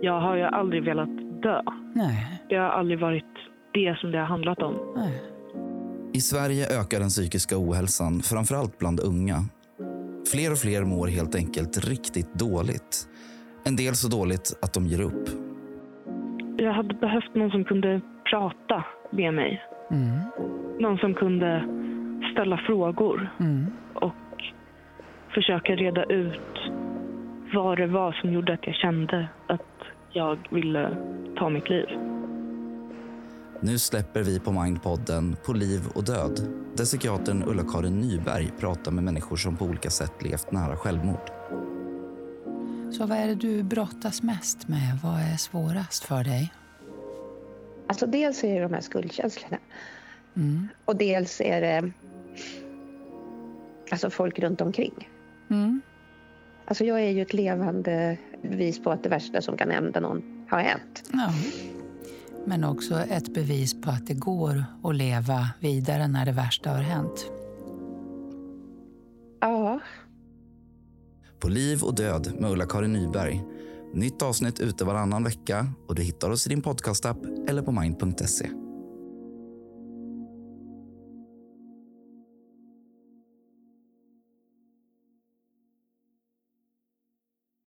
Jag har ju aldrig velat dö. Nej. Det har aldrig varit det som det har handlat om. Nej. I Sverige ökar den psykiska ohälsan, framförallt bland unga. Fler och fler mår helt enkelt riktigt dåligt. En del så dåligt att de ger upp. Jag hade behövt någon som kunde prata med mig. Mm. Någon som kunde ställa frågor Mm. och försöka reda ut vad det var som gjorde att jag kände att jag ville ta mitt liv. Nu släpper vi på Mindpodden På liv och död där psykiatern Ulla-Karin Nyberg pratar med människor som på olika sätt levt nära självmord. Så vad är det du brottas mest med? Vad är svårast för dig? Alltså dels är det de här skuldkänslorna. Mm. Och dels är det alltså folk runt omkring. Mm. Alltså jag är ju ett levande bevis på att det värsta som kan hända någon har hänt. Ja. Men också ett bevis på att det går att leva vidare när det värsta har hänt. Ja, På liv och död med Ulla-Karin Nyberg. Nytt avsnitt ute varannan vecka och du hittar oss i din podcastapp eller på mind.se.